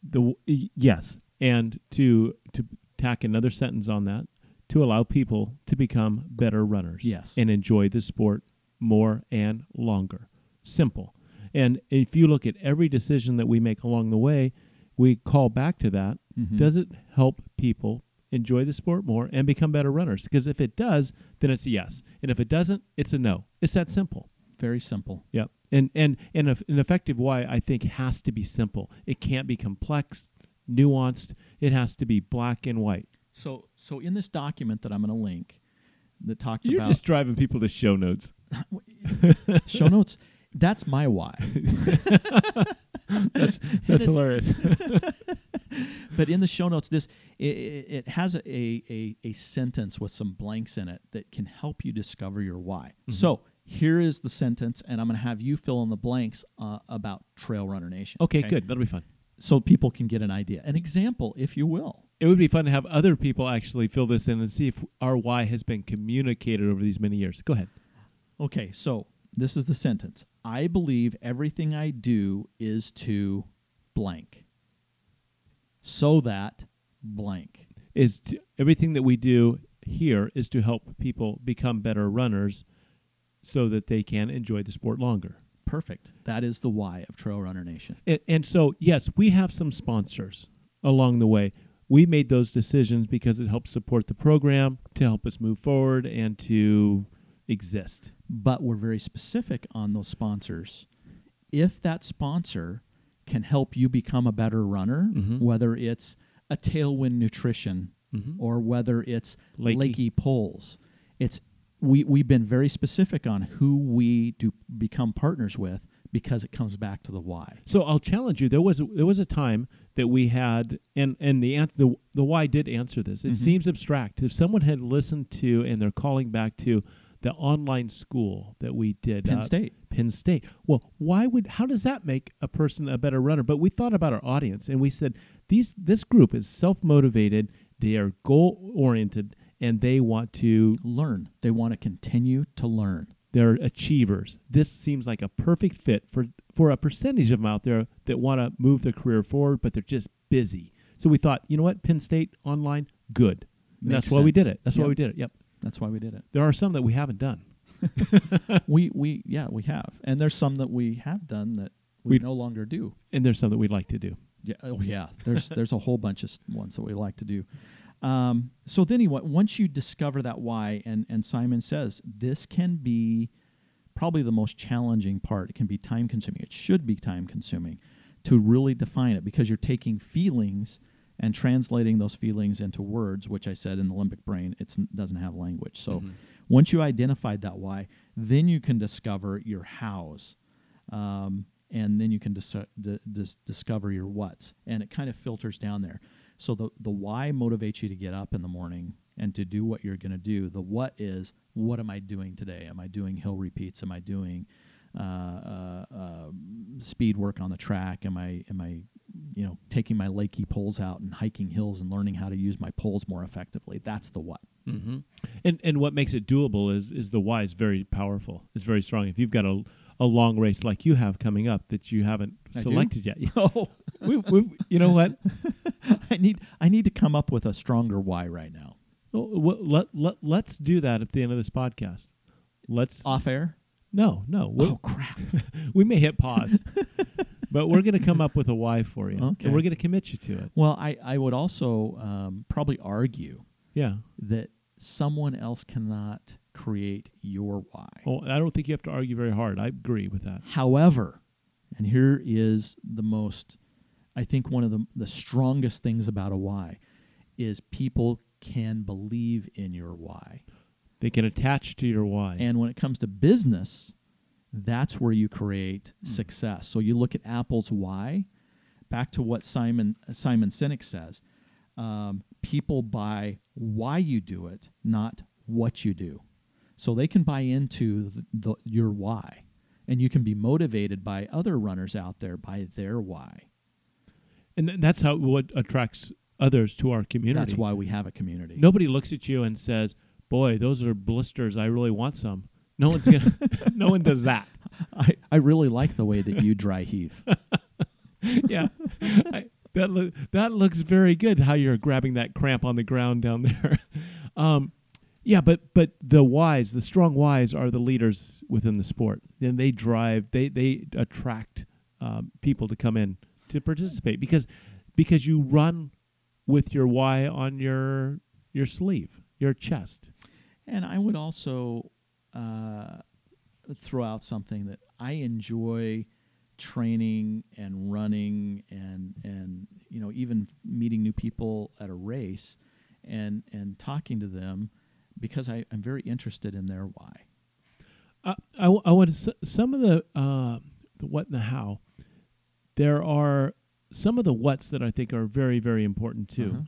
The yes, and to to tack another sentence on that, to allow people to become better runners. Yes. and enjoy the sport more and longer. Simple. And if you look at every decision that we make along the way, we call back to that. Mhm. Does it help people enjoy the sport more and become better runners? Because if it does, then it's a yes, and if it doesn't, it's a no. It's that simple. Very simple. Yep. And and and a- an effective why I think has to be simple. It can't be complex, nuanced. It has to be black and white. So, so in this document that I'm going to link, that talks about You're about just driving people to show notes. [LAUGHS] show notes. That's my why. [LAUGHS] That's it's- hilarious. [LAUGHS] but in the show notes, this it, it has a, a a sentence with some blanks in it that can help you discover your why. Mm-hmm. So here is the sentence, and I'm going to have you fill in the blanks uh, about Trail Runner Nation. okay, good. That'll be fun. So people can get an idea, an example, if you will. It would be fun to have other people actually fill this in and see if our why has been communicated over these many years. Go ahead. Okay, so this is the sentence. I believe everything I do is to blank, so that blank. Is to, everything that we do here is to help people become better runners so that they can enjoy the sport longer. Perfect. That is the why of Trail Runner Nation. And, and so, yes, we have some sponsors along the way. We made those decisions because it helps support the program, to help us move forward, and to exist. but we're very specific on those sponsors. If that sponsor can help you become a better runner, Mhm. whether it's a Tailwind Nutrition Mhm. or whether it's Leki. Leki, Poles, it's we we've been very specific on who we do become partners with because it comes back to the why. So I'll challenge you. There was a, there was a time that we had, and and the answer, the the why did answer this. It Mhm. seems abstract. If someone had listened to, and they're calling back to the online school that we did, Penn uh, State. Penn State. Well, why would how does that make a person a better runner? But we thought about our audience and we said these this group is self motivated. They are goal oriented, and they want to. Learn. They want to continue to learn. They're achievers. This seems like a perfect fit for for a percentage of them out there that want to move their career forward, but they're just busy. So we thought, you know what, Penn State online, good. That's why we did it. That's why we did it. Yep. That's why we did it. There are some that we haven't done. [LAUGHS] we we yeah we have, and there's some that we have done that we, We- no longer do. and there's some that we'd like to do. Yeah, oh yeah. There's there's a whole bunch of ones that we like to do. Um, so then, anyway, once you discover that why, and and Simon says this can be probably the most challenging part. It can be time consuming. It should be time consuming to really define it because you're taking feelings and translating those feelings into words, which I said in the limbic brain, it doesn't have language. So once you identified that why, then you can discover your hows. Um, and then you can dis- d- dis- discover your what's. And it kind of filters down there. So the, the why motivates you to get up in the morning and to do what you're going to do. The what is, what am I doing today? Am I doing hill repeats? Am I doing uh, uh, uh, speed work on the track? Am I am I you know taking my Leki poles out and hiking hills and learning how to use my poles more effectively? That's the what. Mm-hmm. And and what makes it doable is is the why is very powerful. It's very strong. If you've got a a long race like you have coming up that you haven't I do? selected yet, [LAUGHS] [LAUGHS] Oh, we, we, you know what? [LAUGHS] I need I need to come up with a stronger why right now. Well, well, let, let, let's do that at the end of this podcast. Let's Off air. no no we, Oh crap! [LAUGHS] we may hit pause, [LAUGHS] but we're going to come up with a why for you, Okay. and we're going to commit you to it. Well, I I would also um, probably argue Yeah. that someone else cannot create your why. Well, I don't think you have to argue very hard. I agree with that. However, and here is the most, I think one of the, the strongest things about a why is people can believe in your why. They can attach to your why. And when it comes to business, that's where you create success. So you look at Apple's why, back to what Simon Simon Sinek says. Um, people buy why you do it, not what you do. So they can buy into the, the, your why, and you can be motivated by other runners out there by their why. And th- that's how what attracts others to our community. That's why we have a community. Nobody looks at you and says, "Boy, those are blisters. I really want some." No one's gonna. [LAUGHS] [LAUGHS] no one does that. I, I really like the way that you dry heave. [LAUGHS] Yeah, I, that loo- that looks very good. How you're grabbing that cramp on the ground down there. um, yeah, but but the wise, the strong wise, are the leaders within the sport, and they drive. They they attract um, people to come in to participate because because you run with your why on your your sleeve, your chest. And I would also uh, throw out something that I enjoy training and running and and you know even meeting new people at a race and and talking to them because I, I'm very interested in their why. I, I, w- I want to, s- some of the uh, the what and the how. There are some of the whats that I think are very very important too. Uh-huh.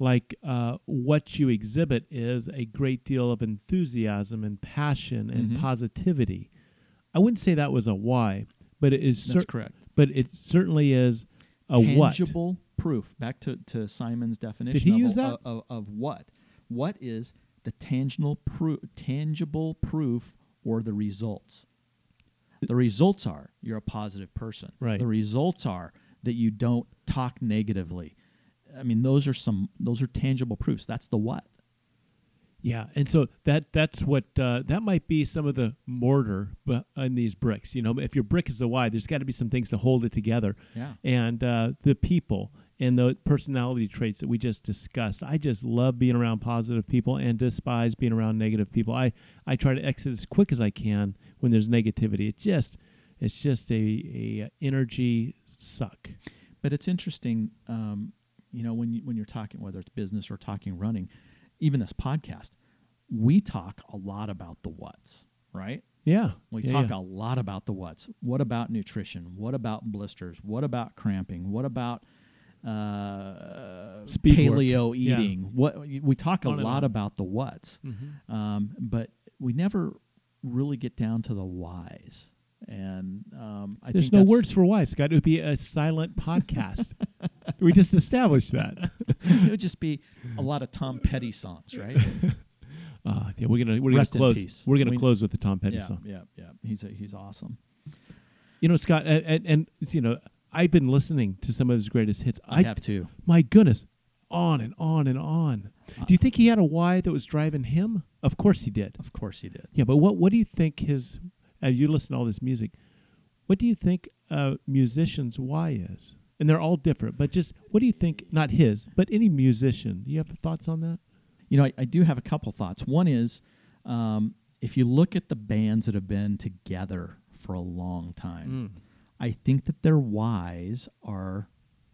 Like uh, what you exhibit is a great deal of enthusiasm and passion and Mhm. positivity. I wouldn't say that was a why, but it is cer- correct. but it certainly is a what. Tangible proof. Back to, to Simon's definition. Did he of, use that? Of, of what? What is the tangible proof? Tangible proof or the results? The results are you're a positive person. Right. The results are that you don't talk negatively. I mean, those are some. Those are tangible proofs. That's the what. Yeah, and so that that's what uh, that might be some of the mortar in these bricks. You know, if your brick is the why, there's got to be some things to hold it together. Yeah. and uh, the people and the personality traits that we just discussed. I just love being around positive people and despise being around negative people. I I try to exit as quick as I can when there's negativity. It just it's just a a energy suck. But it's interesting, um, you know, when you, when you're talking whether it's business or talking running, even this podcast, we talk a lot about the what's, right? Yeah, We yeah, talk yeah. a lot about the what's. What about nutrition? What about blisters? What about cramping? What about uh, Speed work. paleo Yeah. eating? What we talk a lot about the what's, Mhm. um, but we never really get down to the whys. And um, I There's think no words for why. It's got to be a silent podcast. [LAUGHS] we just established that. [LAUGHS] it would just be a lot of Tom Petty songs, right? [LAUGHS] Uh, yeah, we're gonna we're Rest gonna close. We're gonna We- close with the Tom Petty yeah, song. yeah, yeah. He's a, he's awesome. You know, Scott, and, and, and you know, I've been listening to some of his greatest hits. I, have too. My goodness, on and on and on. Do you think he had a why that was driving him? Of course he did. Of course he did. Yeah, but what what do you think his? As you listen to all this music, what do you think a musician's why is? And they're all different, but just what do you think? Not his, but any musician. Do you have thoughts on that? You know, I, I do have a couple thoughts. One is, um, if you look at the bands that have been together for a long time, I think that their whys are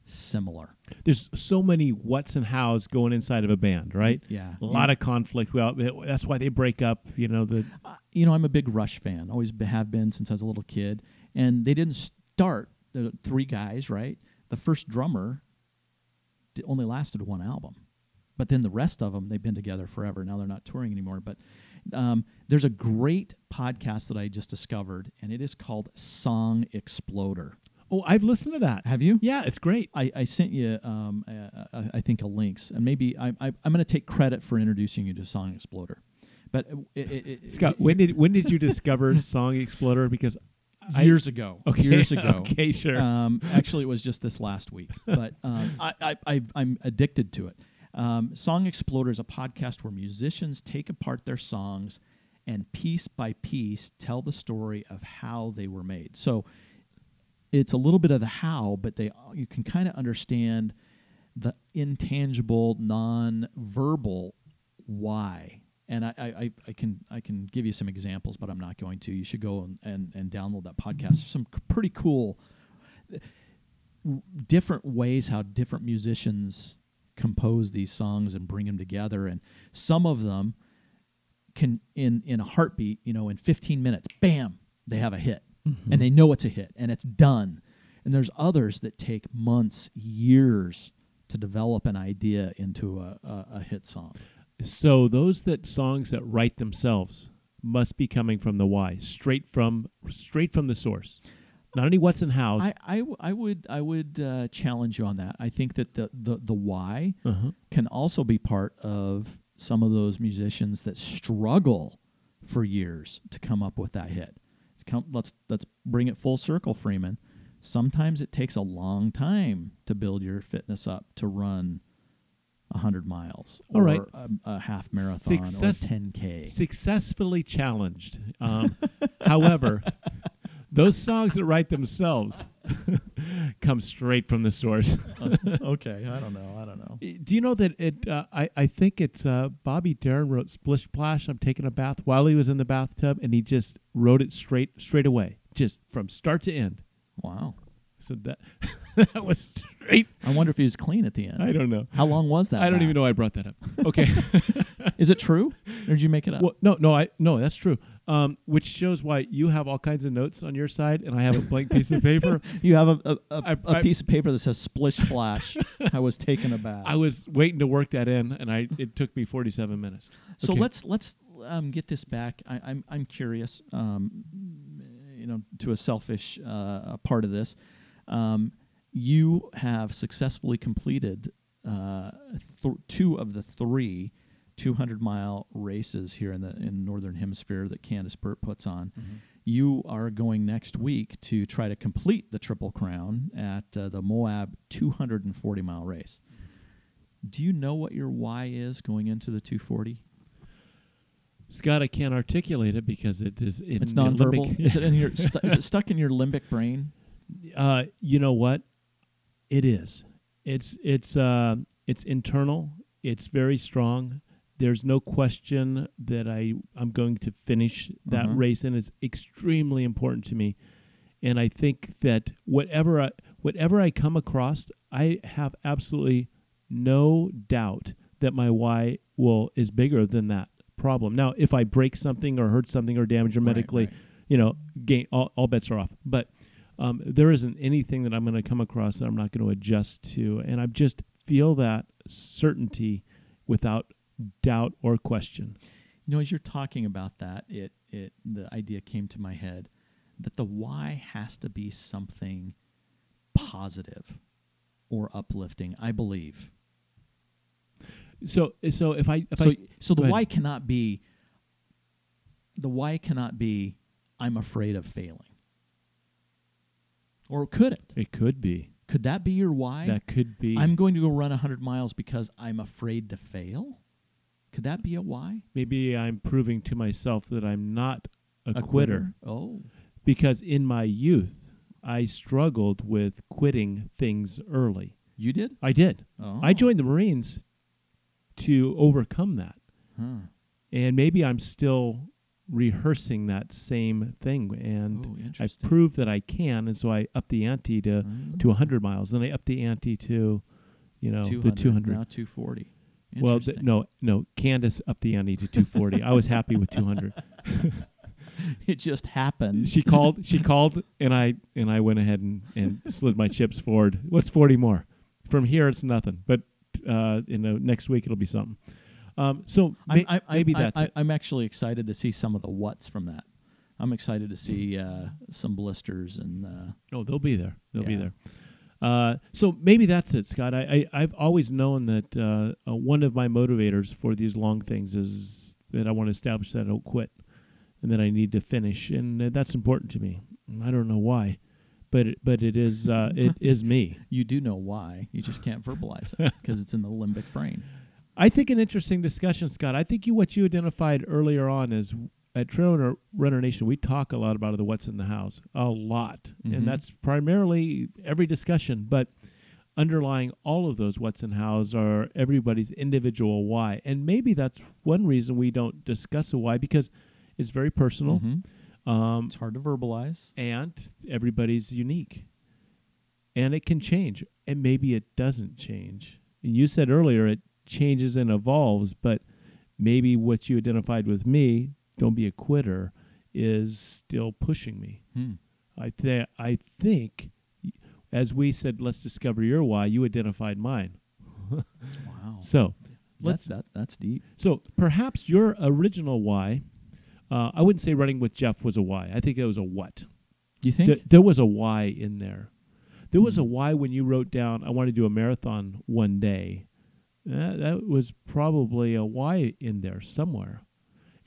similar. There's so many whats and hows going inside of a band, right? Yeah. a lot of conflict. Well, that's why they break up. You know the Uh, you know, I'm a big Rush fan. Always have been since I was a little kid. And they didn't start the three guys, right? The first drummer only lasted one album, but then the rest of them they've been together forever. Now they're not touring anymore. But um, there's a great podcast that I just discovered, and it is called Song Exploder. Oh, I've listened to that. Have you? Yeah, it's great. I, I sent you, um, uh, uh, I think, a links, and maybe I, I, I'm going to take credit for introducing you to Song Exploder. But uh, it, it, it, Scott, when did when did you [LAUGHS] discover Song Exploder? Because years ago. Okay, Years ago. [LAUGHS] okay, sure. Um, actually, it was just this last week, but um, [LAUGHS] I, I, I, I'm addicted to it. Um, Song Exploder is a podcast where musicians take apart their songs and piece by piece tell the story of how they were made. So it's a little bit of the how, but they you can kind of understand the intangible, non-verbal why. And I, I, I- can I can give you some examples, but I'm not going to. You should go and, and, and download that podcast. There's some pretty cool different ways how different musicians compose these songs and bring them together and some of them can in in a heartbeat you know in 15 minutes bam they have a hit and they know it's a hit and it's done and there's others that take months years to develop an idea into a, a, a hit song so those that songs that write themselves must be coming from the why, straight from straight from the source. Not any what's and hows. I I would I would uh, challenge you on that. I think that the, the, the why uh-huh. can also be part of some of those musicians that struggle for years to come up with that hit. Let's come, let's let's bring it full circle, Freeman. Sometimes it takes a long time to build your fitness up to run hundred miles All or right. a, a half marathon Success- or ten k. Successfully challenged. Um, [LAUGHS] however, those songs that write themselves [LAUGHS] come straight from the source. [LAUGHS] okay, I don't know. I don't know. Do you know that it? Uh, I I think it's uh, Bobby Darin wrote "Splish Splash." I'm taking a bath while he was in the bathtub, and he just wrote it straight straight away, just from start to end. Wow. So that [LAUGHS] that was straight. I wonder if he was clean at the end. I don't know. How long was that? I don't bath? even know. I brought that up. Okay. Is it true, or did you make it up? well, no, no, I no, that's true. Um, which shows why you have all kinds of notes on your side, and I have a blank piece of paper. [LAUGHS] You have a a, a, I- a I- piece of paper that says "splish splash." I was taking a bath. [LAUGHS] I was waiting to work that in, and I it took me 47 minutes. so Okay. let's let's um, get this back. I, I'm I'm curious. Um, you know, to a selfish uh, part of this, um, you have successfully completed uh, th- two of the three 200 mile races here in the in northern hemisphere that Candace Burt puts on. You are going next week to try to complete the Triple Crown at uh, the Moab 240 mile race. Do you know what your why is going into the 240? Scott, I can't articulate it because it is in It's nonverbal. [LAUGHS] is it in your? Stu- is it stuck in your limbic brain? Uh, you know what? It is. It's it's uh, it's internal. It's very strong. There's no question that I I'm going to finish that Uh-huh. race, and it's extremely important to me. And I think that whatever I, whatever I come across, I have absolutely no doubt that my why will is bigger than that problem. Now, if I break something or hurt something or damage or Right, medically, right. you know, gain, all, all bets are off. But um, there isn't anything that I'm going to come across that I'm not going to adjust to, and I just feel that certainty without doubt or question. You know, as you're talking about that, it it the idea came to my head that the why has to be something positive or uplifting. I believe. So so if I if so I so the ahead. why cannot be the why cannot be I'm afraid of failing. Or could it? it could be Could that be your why? that could be I'm going to go run 100 miles because I'm afraid to fail? Could that be a why? maybe I'm proving to myself that I'm not a, quitter Oh. because in my youth I struggled with quitting things early. You did? I did. Oh. I joined the Marines to overcome that. Huh. And maybe I'm still rehearsing that same thing and I've proved that I can and so I up the ante to Oh. to 100 miles then I up the ante to you know 200, the 200 Now 240. Well th- no no Candace upped the ante to 240 I was happy with 200 [LAUGHS] it just happened. she called she called and I and I went ahead and, and slid my chips forward what's 40 more from here it's nothing but uh in the next week it'll be something um so I'm, I, I, maybe I, that's I, it. I'm actually excited to see some of the what's from that. I'm excited to see uh, some blisters and uh, Oh, they'll be there. They'll be there. Uh, so maybe that's it, Scott. I, I I've always known that uh, uh, one of my motivators for these long things is that I want to establish that I don't quit, and that I need to finish, and uh, that's important to me. I don't know why, but it, but it is uh, it [LAUGHS] is me. you do know why. You just can't verbalize it [LAUGHS] because it's in the limbic brain. I think an interesting discussion, Scott. I think you what you identified earlier on is at Trail Runner, Runner Nation. We talk a lot about the what's in the house, a lot, Mhm. and that's primarily every discussion. But underlying all of those what's in house are everybody's individual why, and maybe that's one reason we don't discuss a why because it's very personal, Mhm. um, It's hard to verbalize. and everybody's unique, and it can change, and maybe it doesn't change. And you said earlier it changes and evolves, but maybe what you identified with me, don't be a quitter, is still pushing me. Hmm. I th- I think, as we said, let's discover your why. You identified mine. [LAUGHS] Wow. So That's let's that. That's deep. so perhaps your original why. Uh, I wouldn't say running with Jeff was a why. I think it was a what. You think? Th- there was a why in there. There was a Hmm. why when you wrote down, I want to do a marathon one day. That was probably a why in there somewhere.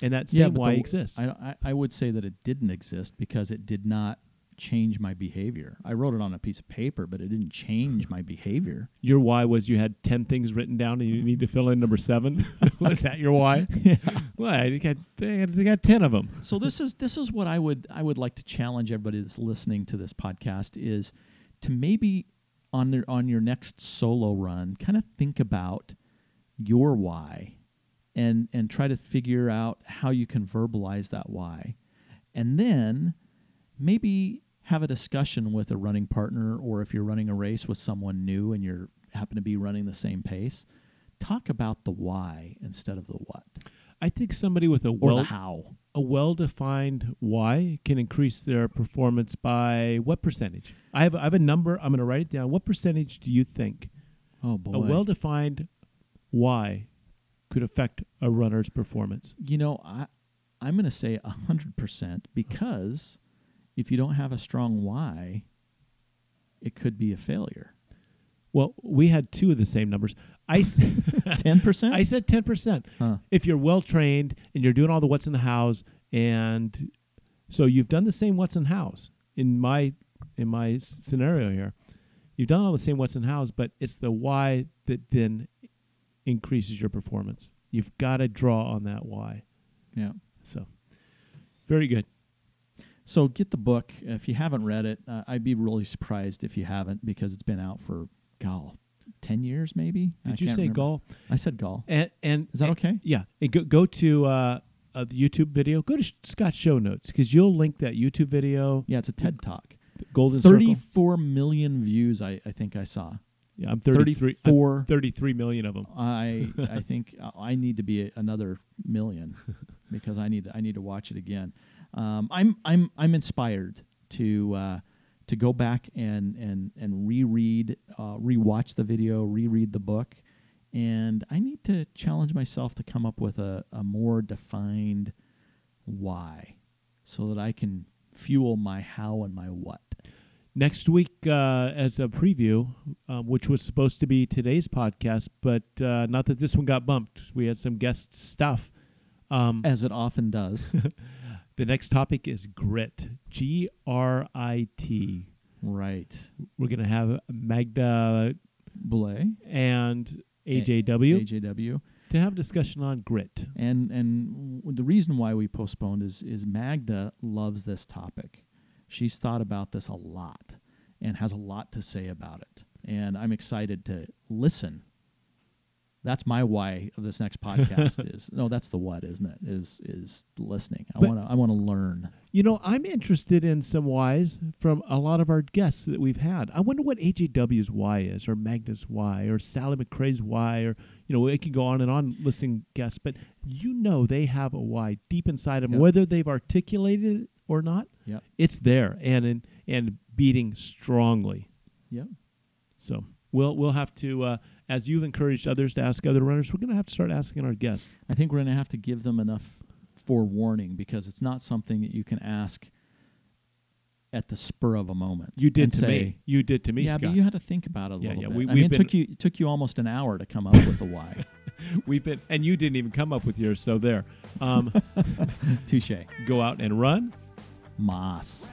And that same but why the- exists. I, I I would say that it didn't exist because it did not change my behavior. I wrote it on a piece of paper, but it didn't change my behavior. your why was you had 10 things written down and you need to fill in number seven. [LAUGHS] [LAUGHS] was that your why? [LAUGHS] yeah. Well, I got, I got 10 of them. so this is this is what I would I would like to challenge everybody that's listening to this podcast is to maybe on their on your next solo run kind of think about your why and and try to figure out how you can verbalize that why and then maybe have a discussion with a running partner or if you're running a race with someone new and you're happen to be running the same pace talk about the why instead of the what I think somebody with a well how a well-defined why can increase their performance by what percentage? I have I have a number. I'm going to write it down. What percentage do you think oh boy a well-defined why could affect a runner's performance? You know, I I'm going to say a hundred percent because if you don't have a strong why, it could be a failure. Well, we had two of the same numbers. I [LAUGHS] Ten percent. I said ten percent. Huh. If you're well trained and you're doing all the what's in the house, and so you've done the same what's in house in my in my scenario here, you've done all the same what's in house, but it's the why that then increases your performance. You've got to draw on that why. Yeah. So, very good. So get the book if you haven't read it. Uh, I'd be really surprised if you haven't because it's been out for gall ten years maybe. I Did you say golf? I said gall. And and Is that and- okay? Yeah. And go go to uh, uh, the YouTube video. Go to Sh- Scott's show notes because you'll link that YouTube video. Yeah, it's a TED Talk. Golden Circle. Thirty-four million views. I, I think I saw. Yeah, I'm 33. I'm 33 million of them. I [LAUGHS] I think I need to be a, another million [LAUGHS] because I need to, I need to watch it again. Um, I'm I'm I'm inspired to uh, to go back and and and reread, uh, rewatch the video, reread the book, and I need to challenge myself to come up with a, a more defined why, so that I can fuel my how and my what. Next week, uh, as a preview, uh, which was supposed to be today's podcast, but uh, not that this one got bumped. We had some guest stuff. Um, As it often does. [LAUGHS] the next topic is grit. G R I T. right. We're going to have Magda Boulet. and AJW AJW. to have a discussion on grit. And and w- the reason why we postponed is is Magda loves this topic. She's thought about this a lot and has a lot to say about it. And I'm excited to listen. That's my why of this next [LAUGHS] podcast is no, that's the what, isn't it? Is is listening. I want to I want to learn. You know, I'm interested in some whys from a lot of our guests that we've had. I wonder what AJW's why is, or Magda's why, or Sally McRae's why, or you know, it can go on and on listing guests, but you know they have a why deep inside them, Yep. whether they've articulated it or not. Yep. It's there and and, and beating strongly. Yep. So we'll we'll have to, uh, as you've encouraged others to ask other runners, we're going to have to start asking our guests. I think we're going to have to give them enough forewarning because it's not something that you can ask at the spur of a moment. You did to say, me. You did to me, yeah, Scott. but you had to think about it a Yeah, little yeah, bit. we- I mean, it took you it took you almost an hour to come up with the why. [LAUGHS] We've been, and you didn't even come up with yours. So there. Um, [LAUGHS] Touche. go out and run. Moss.